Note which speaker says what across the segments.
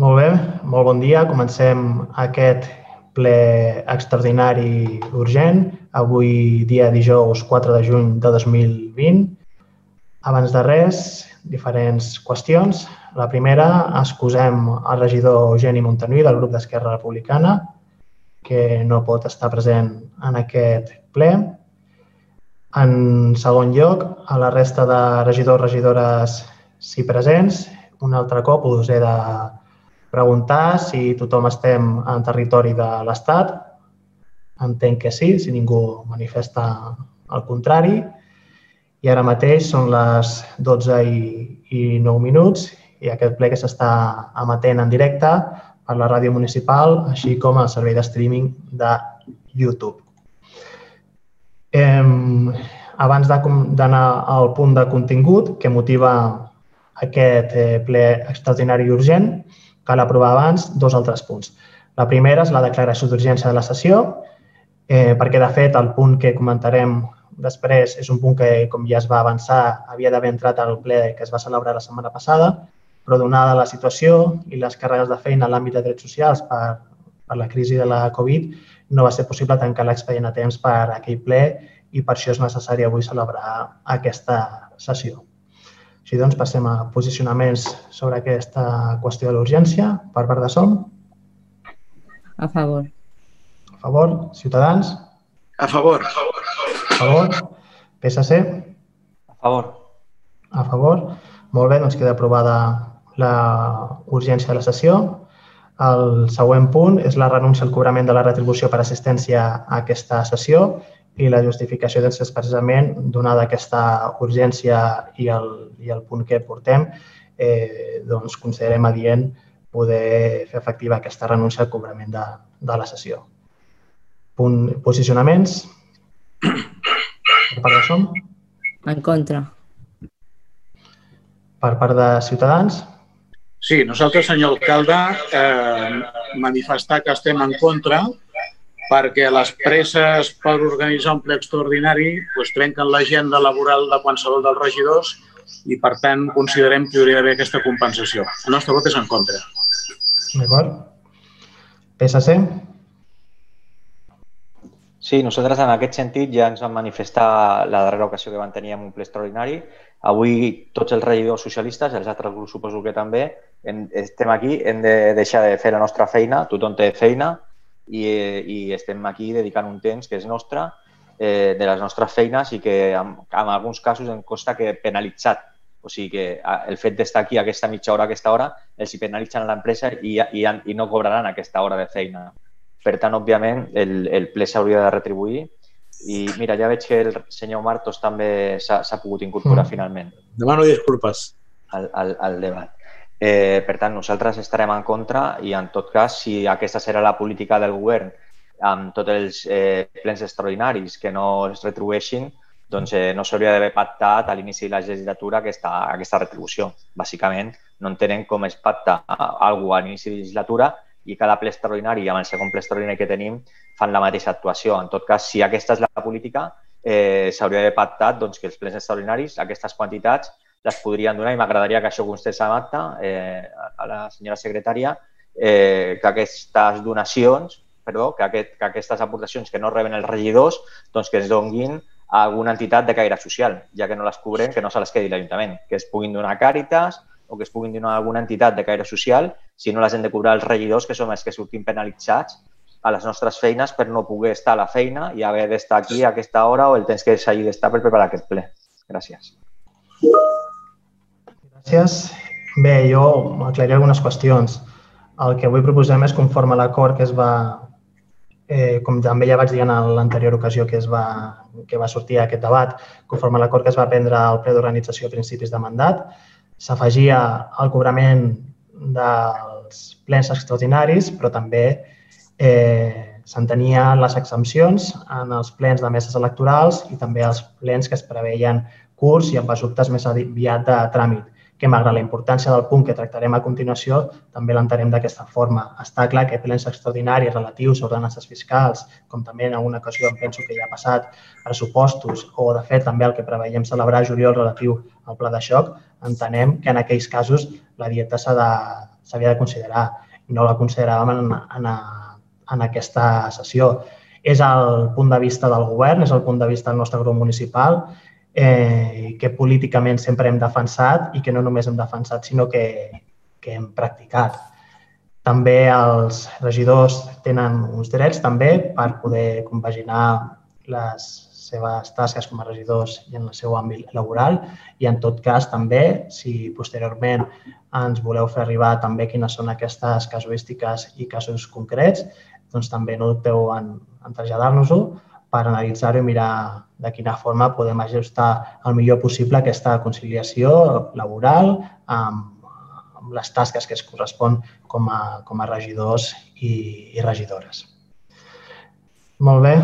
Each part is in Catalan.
Speaker 1: Molt bé, molt bon dia. Comencem aquest ple extraordinari urgent, avui dia dijous 4 de juny de 2020. Abans de res, diferents qüestions. La primera, excusem el regidor Eugeni Montanuí del grup d'Esquerra Republicana, que no pot estar present en aquest ple. En segon lloc, a la resta de regidors i regidores si presents, un altre cop us he de preguntar si tothom estem en territori de l'Estat. Entenc que sí, si ningú manifesta el contrari. I ara mateix són les 12 i, i 9 minuts i aquest ple que s'està emetent en directe per la ràdio municipal, així com el servei de streaming de YouTube. Eh, abans d'anar al punt de contingut que motiva aquest eh, ple extraordinari i urgent, cal aprovar abans dos altres punts. La primera és la declaració d'urgència de la sessió, eh, perquè, de fet, el punt que comentarem després és un punt que, com ja es va avançar, havia d'haver entrat al ple que es va celebrar la setmana passada, però donada la situació i les càrregues de feina en l'àmbit de drets socials per, per la crisi de la Covid, no va ser possible tancar l'expedient a temps per aquell ple i per això és necessari avui celebrar aquesta sessió. Així doncs, passem a posicionaments sobre aquesta qüestió de l'urgència per part de SOM.
Speaker 2: A favor.
Speaker 1: A favor. Ciutadans?
Speaker 3: A favor.
Speaker 1: A favor. PSC?
Speaker 4: A favor.
Speaker 1: A favor. Molt bé, doncs queda aprovada la urgència de la sessió. El següent punt és la renúncia al cobrament de la retribució per assistència a aquesta sessió i la justificació doncs, és precisament, donada aquesta urgència i el, i el punt que portem, eh, doncs considerem adient poder fer efectiva aquesta renúncia al cobrament de, de la sessió. Punt, posicionaments. Per part de SOM?
Speaker 2: En contra.
Speaker 1: Per part de Ciutadans?
Speaker 3: Sí, nosaltres, senyor alcalde, eh, manifestar que estem en contra perquè les presses per organitzar un ple extraordinari pues, trenquen l'agenda laboral de qualsevol dels regidors i, per tant, considerem que hi hauria d'haver aquesta compensació. El nostre vot és en contra.
Speaker 1: D'acord. PSC?
Speaker 4: Sí, nosaltres en aquest sentit ja ens vam manifestar la darrera ocasió que vam tenir en un ple extraordinari. Avui tots els regidors socialistes, els altres grups suposo que també, estem aquí, hem de deixar de fer la nostra feina, tothom té feina, i, i estem aquí dedicant un temps que és nostre, eh, de les nostres feines i que en, en alguns casos em costa que penalitzat. O sigui que el fet d'estar aquí aquesta mitja hora, aquesta hora, els hi penalitzen a l'empresa i, i, i no cobraran aquesta hora de feina. Per tant, òbviament, el, el ple s'hauria de retribuir i mira, ja veig que el senyor Martos també s'ha pogut incorporar mm. finalment.
Speaker 3: Demano disculpes.
Speaker 4: Al, al, al debat. Eh, per tant, nosaltres estarem en contra i, en tot cas, si aquesta serà la política del govern amb tots els eh, plens extraordinaris que no es retribueixin, doncs eh, no s'hauria d'haver pactat a l'inici de la legislatura aquesta, aquesta retribució. Bàsicament, no entenen com es pacta cosa a l'inici de legislatura i cada ple extraordinari amb el segon ple extraordinari que tenim fan la mateixa actuació. En tot cas, si aquesta és la política, eh, s'hauria d'haver pactat doncs, que els plens extraordinaris, aquestes quantitats, les podrien donar i m'agradaria que això constés a l'acte, eh, a la senyora secretària, eh, que aquestes donacions, perdó, que, aquest, que aquestes aportacions que no reben els regidors, doncs que es donguin a alguna entitat de caire social, ja que no les cobren, que no se les quedi l'Ajuntament, que es puguin donar Càritas o que es puguin donar a alguna entitat de caire social, si no les hem de cobrar els regidors, que som els que sortim penalitzats a les nostres feines per no poder estar a la feina i haver d'estar aquí a aquesta hora o el temps que s'hagi d'estar per preparar aquest ple. Gràcies.
Speaker 1: Gràcies. Bé, jo aclariré algunes qüestions. El que avui proposem és conforme l'acord que es va, eh, com també ja vaig dir en l'anterior ocasió que, es va, que va sortir aquest debat, conforme l'acord que es va prendre al ple d'organització a principis de mandat, s'afegia el cobrament dels plens extraordinaris, però també eh, s'entenia les exempcions en els plens de meses electorals i també els plens que es preveien curts i amb assumptes més aviat de tràmit que malgrat la importància del punt que tractarem a continuació, també l'entenem d'aquesta forma. Està clar que plens extraordinaris relatius a ordenances fiscals, com també en alguna ocasió em penso que ja ha passat, pressupostos o, de fet, també el que preveiem celebrar juliol relatiu al pla de xoc, entenem que en aquells casos la dieta s'ha de, s'havia de considerar i no la consideràvem en, en, en aquesta sessió. És el punt de vista del govern, és el punt de vista del nostre grup municipal, eh, que políticament sempre hem defensat i que no només hem defensat, sinó que, que hem practicat. També els regidors tenen uns drets també per poder compaginar les seves tasques com a regidors i en el seu àmbit laboral i en tot cas també, si posteriorment ens voleu fer arribar també quines són aquestes casuístiques i casos concrets, doncs també no dubteu en, en traslladar-nos-ho per analitzar-ho i mirar de quina forma podem ajustar el millor possible aquesta conciliació laboral amb, amb les tasques que es correspon com a, com a regidors i, i regidores. Molt bé,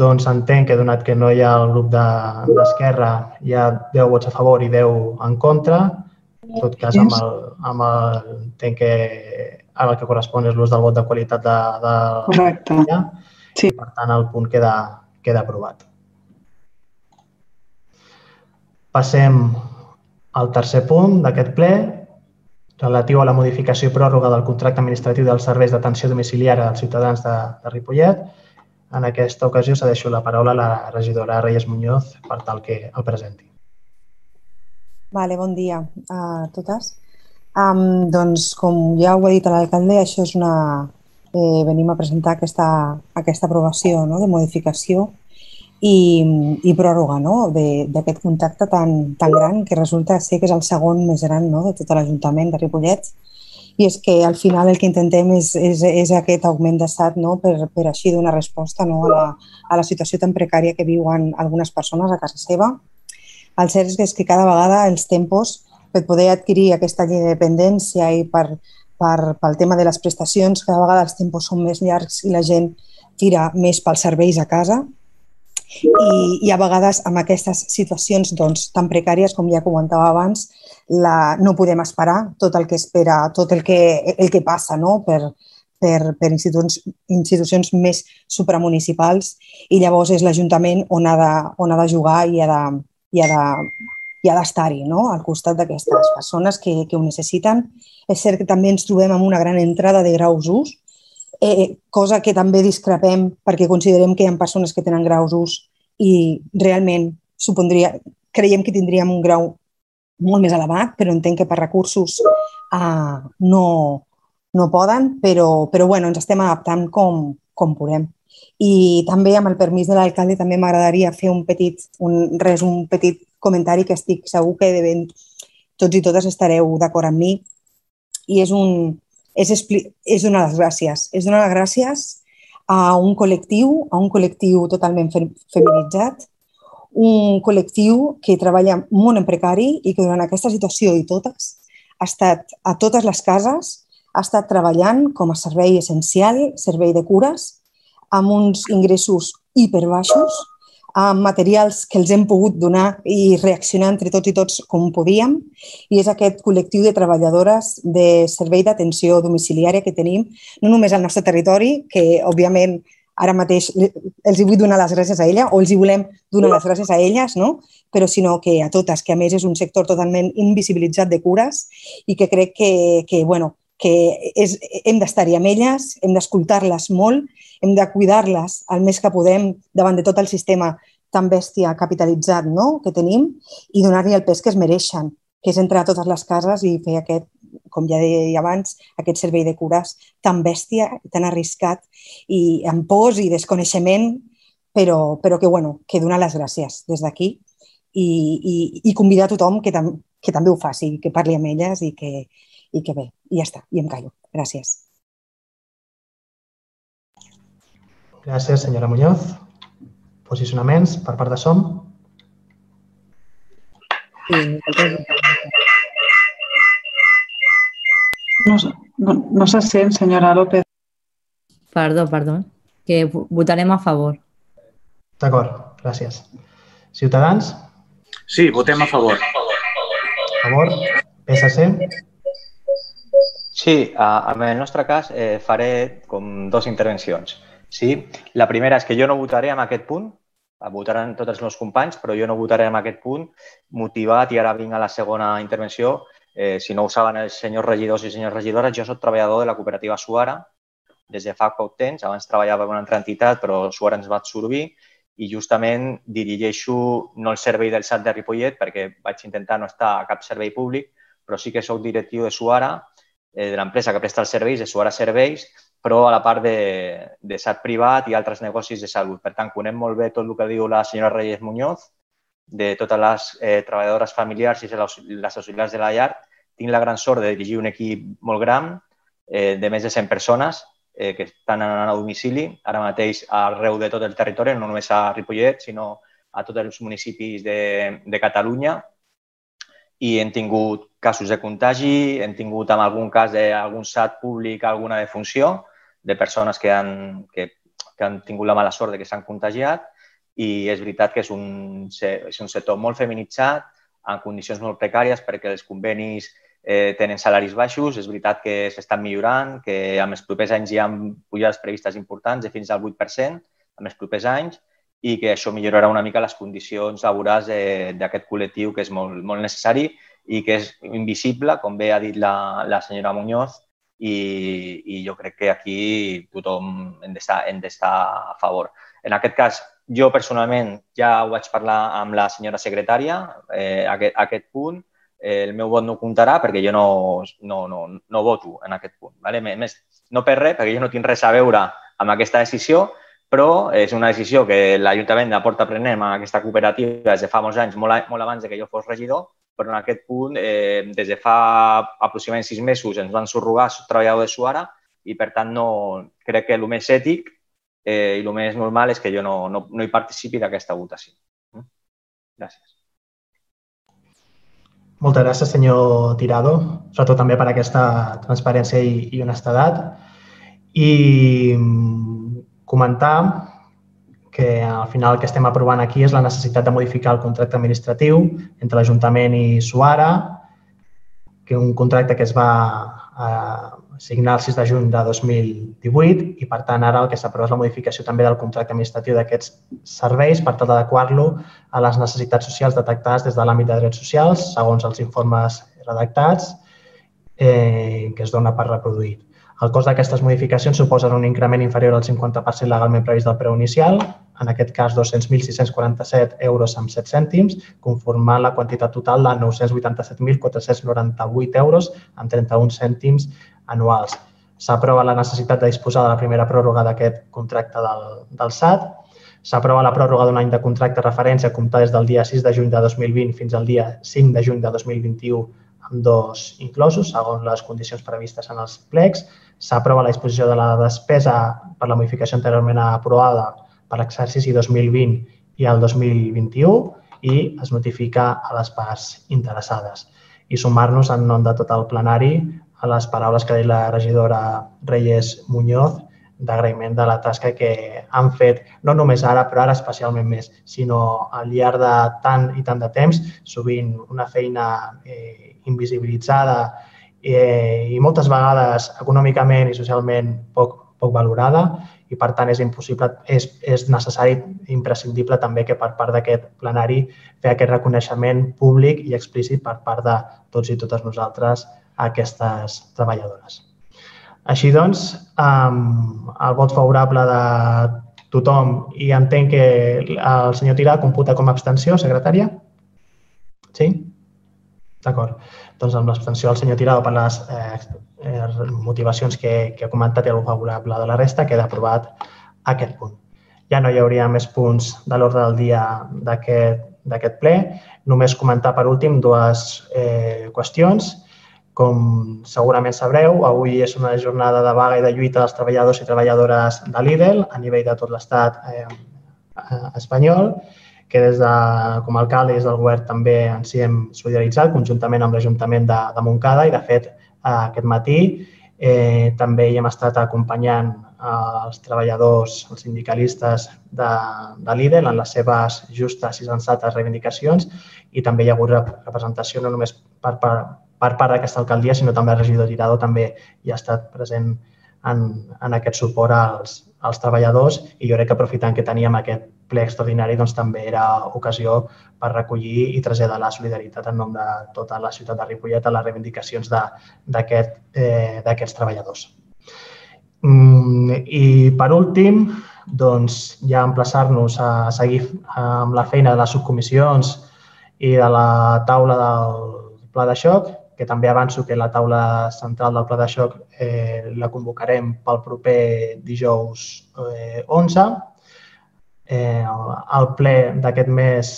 Speaker 1: doncs entenc que donat que no hi ha el grup d'Esquerra, de, hi ha 10 vots a favor i 10 en contra. En tot cas, amb el, amb el, entenc que ara el que correspon és l'ús del vot de qualitat de, de
Speaker 5: Correcte.
Speaker 1: Ja.
Speaker 5: Sí.
Speaker 1: Per tant, el punt queda, queda aprovat. Passem al tercer punt d'aquest ple, relatiu a la modificació i pròrroga del contracte administratiu dels serveis d'atenció domiciliària dels ciutadans de, de Ripollet. En aquesta ocasió cedeixo la paraula a la regidora Reyes Muñoz per tal que el presenti.
Speaker 6: Vale, bon dia a totes. Um, doncs, com ja ho ha dit l'alcalde, això és una... Eh, venim a presentar aquesta, aquesta aprovació no? de modificació i, i pròrroga no? d'aquest contacte tan, tan gran que resulta ser que és el segon més gran no? de tot l'Ajuntament de Ripollet i és que al final el que intentem és, és, és aquest augment d'estat no? per, per així donar resposta no? a, la, a la situació tan precària que viuen algunes persones a casa seva. El cert és que cada vegada els tempos per poder adquirir aquesta llei de dependència i per, per, pel tema de les prestacions, cada vegada els tempos són més llargs i la gent tira més pels serveis a casa i, i a vegades amb aquestes situacions doncs, tan precàries, com ja comentava abans, la, no podem esperar tot el que espera, tot el que, el que passa no? per, per, per institucions, institucions més supramunicipals i llavors és l'Ajuntament on, ha de, on ha de jugar i ha de, i ha de, ha d'estar-hi no? al costat d'aquestes persones que, que ho necessiten. És cert que també ens trobem amb una gran entrada de graus ús, eh, cosa que també discrepem perquè considerem que hi ha persones que tenen graus ús i realment supondria, creiem que tindríem un grau molt més elevat, però entenc que per recursos uh, no, no poden, però, però bueno, ens estem adaptant com, com podem. I també, amb el permís de l'alcalde, també m'agradaria fer un petit, un, res, un petit comentari que estic segur que de ben, tots i totes estareu d'acord amb mi. I és, un, és, és donar les gràcies. És donar les gràcies a un col·lectiu, a un col·lectiu totalment feminitzat, un col·lectiu que treballa molt en precari i que durant aquesta situació i totes ha estat a totes les cases, ha estat treballant com a servei essencial, servei de cures, amb uns ingressos hiperbaixos, amb materials que els hem pogut donar i reaccionar entre tots i tots com podíem. I és aquest col·lectiu de treballadores de servei d'atenció domiciliària que tenim, no només al nostre territori, que òbviament ara mateix els hi vull donar les gràcies a ella o els hi volem donar les gràcies a elles, no? però sinó que a totes, que a més és un sector totalment invisibilitzat de cures i que crec que, que, bueno, que és, hem d'estar-hi amb elles, hem d'escoltar-les molt, hem de cuidar-les el més que podem davant de tot el sistema tan bèstia capitalitzat no? que tenim i donar-li el pes que es mereixen, que és entrar a totes les cases i fer aquest com ja deia abans, aquest servei de cures tan bèstia, tan arriscat i amb pors i desconeixement, però, però que, bueno, que donar les gràcies des d'aquí i, i, i convidar a tothom que, tam, que també ho faci, que parli amb elles i que, i que bé, i ja està, i em callo. Gràcies.
Speaker 1: Gràcies, senyora Muñoz. Posicionaments per part de SOM?
Speaker 2: Sí,
Speaker 5: No, no, no se sent, senyora López.
Speaker 2: Perdó, perdó. Que votarem a favor.
Speaker 1: D'acord, gràcies. Ciutadans?
Speaker 3: Sí, votem a favor.
Speaker 1: A favor? PSC?
Speaker 4: Sí, en el nostre cas eh, faré com dues intervencions. Sí? La primera és que jo no votaré en aquest punt, votaran tots els meus companys, però jo no votaré en aquest punt, motivat, i ara vinc a la segona intervenció, Eh, si no ho saben els senyors regidors i senyors regidores, jo soc treballador de la cooperativa Suara des de fa poc temps. Abans treballava en una altra entitat, però Suara ens va absorbir i justament dirigeixo no el servei del SAT de Ripollet perquè vaig intentar no estar a cap servei públic, però sí que sóc directiu de Suara, eh, de l'empresa que presta els serveis, de Suara Serveis, però a la part de, de SAT privat i altres negocis de salut. Per tant, conec molt bé tot el que diu la senyora Reyes Muñoz, de totes les eh, treballadores familiars i les auxiliars de la llar tinc la gran sort de dirigir un equip molt gran, eh, de més de 100 persones, eh, que estan anant a domicili, ara mateix arreu de tot el territori, no només a Ripollet, sinó a tots els municipis de, de Catalunya. I hem tingut casos de contagi, hem tingut en algun cas d'algun SAT públic alguna defunció de persones que han, que, que han tingut la mala sort de que s'han contagiat i és veritat que és un, és un sector molt feminitzat, en condicions molt precàries perquè els convenis eh, tenen salaris baixos. És veritat que s'estan millorant, que en els propers anys hi ha pujades previstes importants de fins al 8% en els propers anys i que això millorarà una mica les condicions laborals d'aquest col·lectiu que és molt, molt necessari i que és invisible, com bé ha dit la, la senyora Muñoz, i, i jo crec que aquí tothom hem d'estar a favor. En aquest cas, jo personalment ja ho vaig parlar amb la senyora secretària, eh, aquest, aquest punt, eh, el meu vot no comptarà perquè jo no, no, no, no voto en aquest punt. Vale? Més, no per res, perquè jo no tinc res a veure amb aquesta decisió, però és una decisió que l'Ajuntament de Porta prenem a aquesta cooperativa des de fa molts anys, molt, molt abans de que jo fos regidor, però en aquest punt, eh, des de fa aproximadament sis mesos, ens van subrogar treballadors de Suara i, per tant, no, crec que el més ètic eh, i el més normal és que jo no, no, no hi participi d'aquesta votació. Gràcies.
Speaker 1: Moltes gràcies, senyor Tirado, sobretot també per aquesta transparència i, i honestedat. I mm, comentar que al final el que estem aprovant aquí és la necessitat de modificar el contracte administratiu entre l'Ajuntament i Suara, que un contracte que es va eh, signar el 6 de juny de 2018 i, per tant, ara el que s'aprova és la modificació també del contracte administratiu d'aquests serveis per tal d'adequar-lo a les necessitats socials detectades des de l'àmbit de drets socials, segons els informes redactats, eh, que es dona per reproduït. El cost d'aquestes modificacions suposen un increment inferior al 50% legalment previst del preu inicial, en aquest cas 200.647 euros amb 7 cèntims, conformant la quantitat total de 987.498 euros amb 31 cèntims anuals. S'aprova la necessitat de disposar de la primera pròrroga d'aquest contracte del, del SAT. S'aprova la pròrroga d'un any de contracte referència a comptar des del dia 6 de juny de 2020 fins al dia 5 de juny de 2021 amb dos inclosos, segons les condicions previstes en els plecs. S'aprova la disposició de la despesa per la modificació anteriorment aprovada per l'exercici 2020 i el 2021 i es notifica a les parts interessades. I sumar-nos en nom de tot el plenari a les paraules que ha dit la regidora Reyes Muñoz d'agraïment de la tasca que han fet, no només ara, però ara especialment més, sinó al llarg de tant i tant de temps, sovint una feina eh, invisibilitzada eh, i moltes vegades econòmicament i socialment poc, poc valorada i per tant és impossible, és, és necessari imprescindible també que per part d'aquest plenari fer aquest reconeixement públic i explícit per part de tots i totes nosaltres a aquestes treballadores. Així doncs, amb el vot favorable de tothom i entenc que el senyor Tirà computa com a abstenció, secretària? Sí? D'acord. Doncs amb l'abstenció del senyor Tirado per les eh, eh, motivacions que, que ha comentat i el favorable de la resta, queda aprovat aquest punt. Ja no hi hauria més punts de l'ordre del dia d'aquest ple. Només comentar per últim dues eh, qüestions. Com segurament sabreu, avui és una jornada de vaga i de lluita dels treballadors i treballadores de Lidl a nivell de tot l'estat eh, espanyol que des de, com a alcalde i des del govern també ens hi hem solidaritzat conjuntament amb l'Ajuntament de, de Montcada i, de fet, eh, aquest matí eh, també hi hem estat acompanyant eh, els treballadors, els sindicalistes de, de Lidl en les seves justes i sensates reivindicacions i també hi ha hagut representació no només per, per, per part d'aquesta alcaldia, sinó també el regidor Tirado també hi ha estat present en, en aquest suport als, als treballadors i jo crec que aprofitant que teníem aquest ple extraordinari doncs, també era ocasió per recollir i traslladar la solidaritat en nom de tota la ciutat de Ripollet a les reivindicacions d'aquests eh, treballadors. Mm, I per últim, doncs, ja emplaçar-nos a seguir amb la feina de les subcomissions i de la taula del pla de xoc, que també avanço que la taula central del pla de xoc eh, la convocarem pel proper dijous eh, 11. Eh, el ple d'aquest mes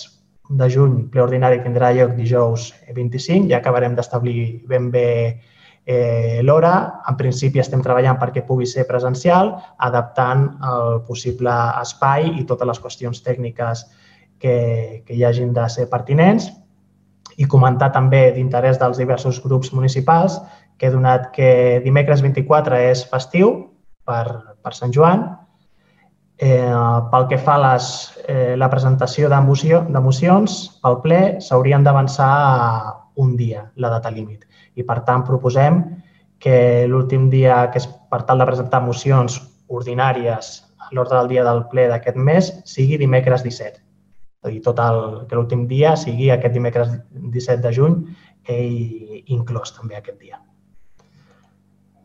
Speaker 1: de juny, ple ordinari, tindrà lloc dijous 25 i acabarem d'establir ben bé eh, l'hora. En principi estem treballant perquè pugui ser presencial, adaptant el possible espai i totes les qüestions tècniques que, que hi hagin de ser pertinents i comentar també d'interès dels diversos grups municipals que donat que dimecres 24 és festiu per, per Sant Joan. Eh, pel que fa a les, eh, la presentació d'emocions, pel ple s'haurien d'avançar un dia, la data límit. I, per tant, proposem que l'últim dia que és per tal de presentar mocions ordinàries a l'ordre del dia del ple d'aquest mes sigui dimecres 17 dir, tot el, que l'últim dia sigui aquest dimecres 17 de juny i inclòs també aquest dia.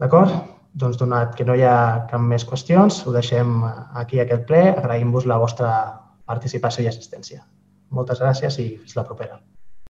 Speaker 1: D'acord? Doncs donat que no hi ha cap més qüestions, ho deixem aquí aquest ple. Agraïm-vos la vostra participació i assistència. Moltes gràcies i fins la propera.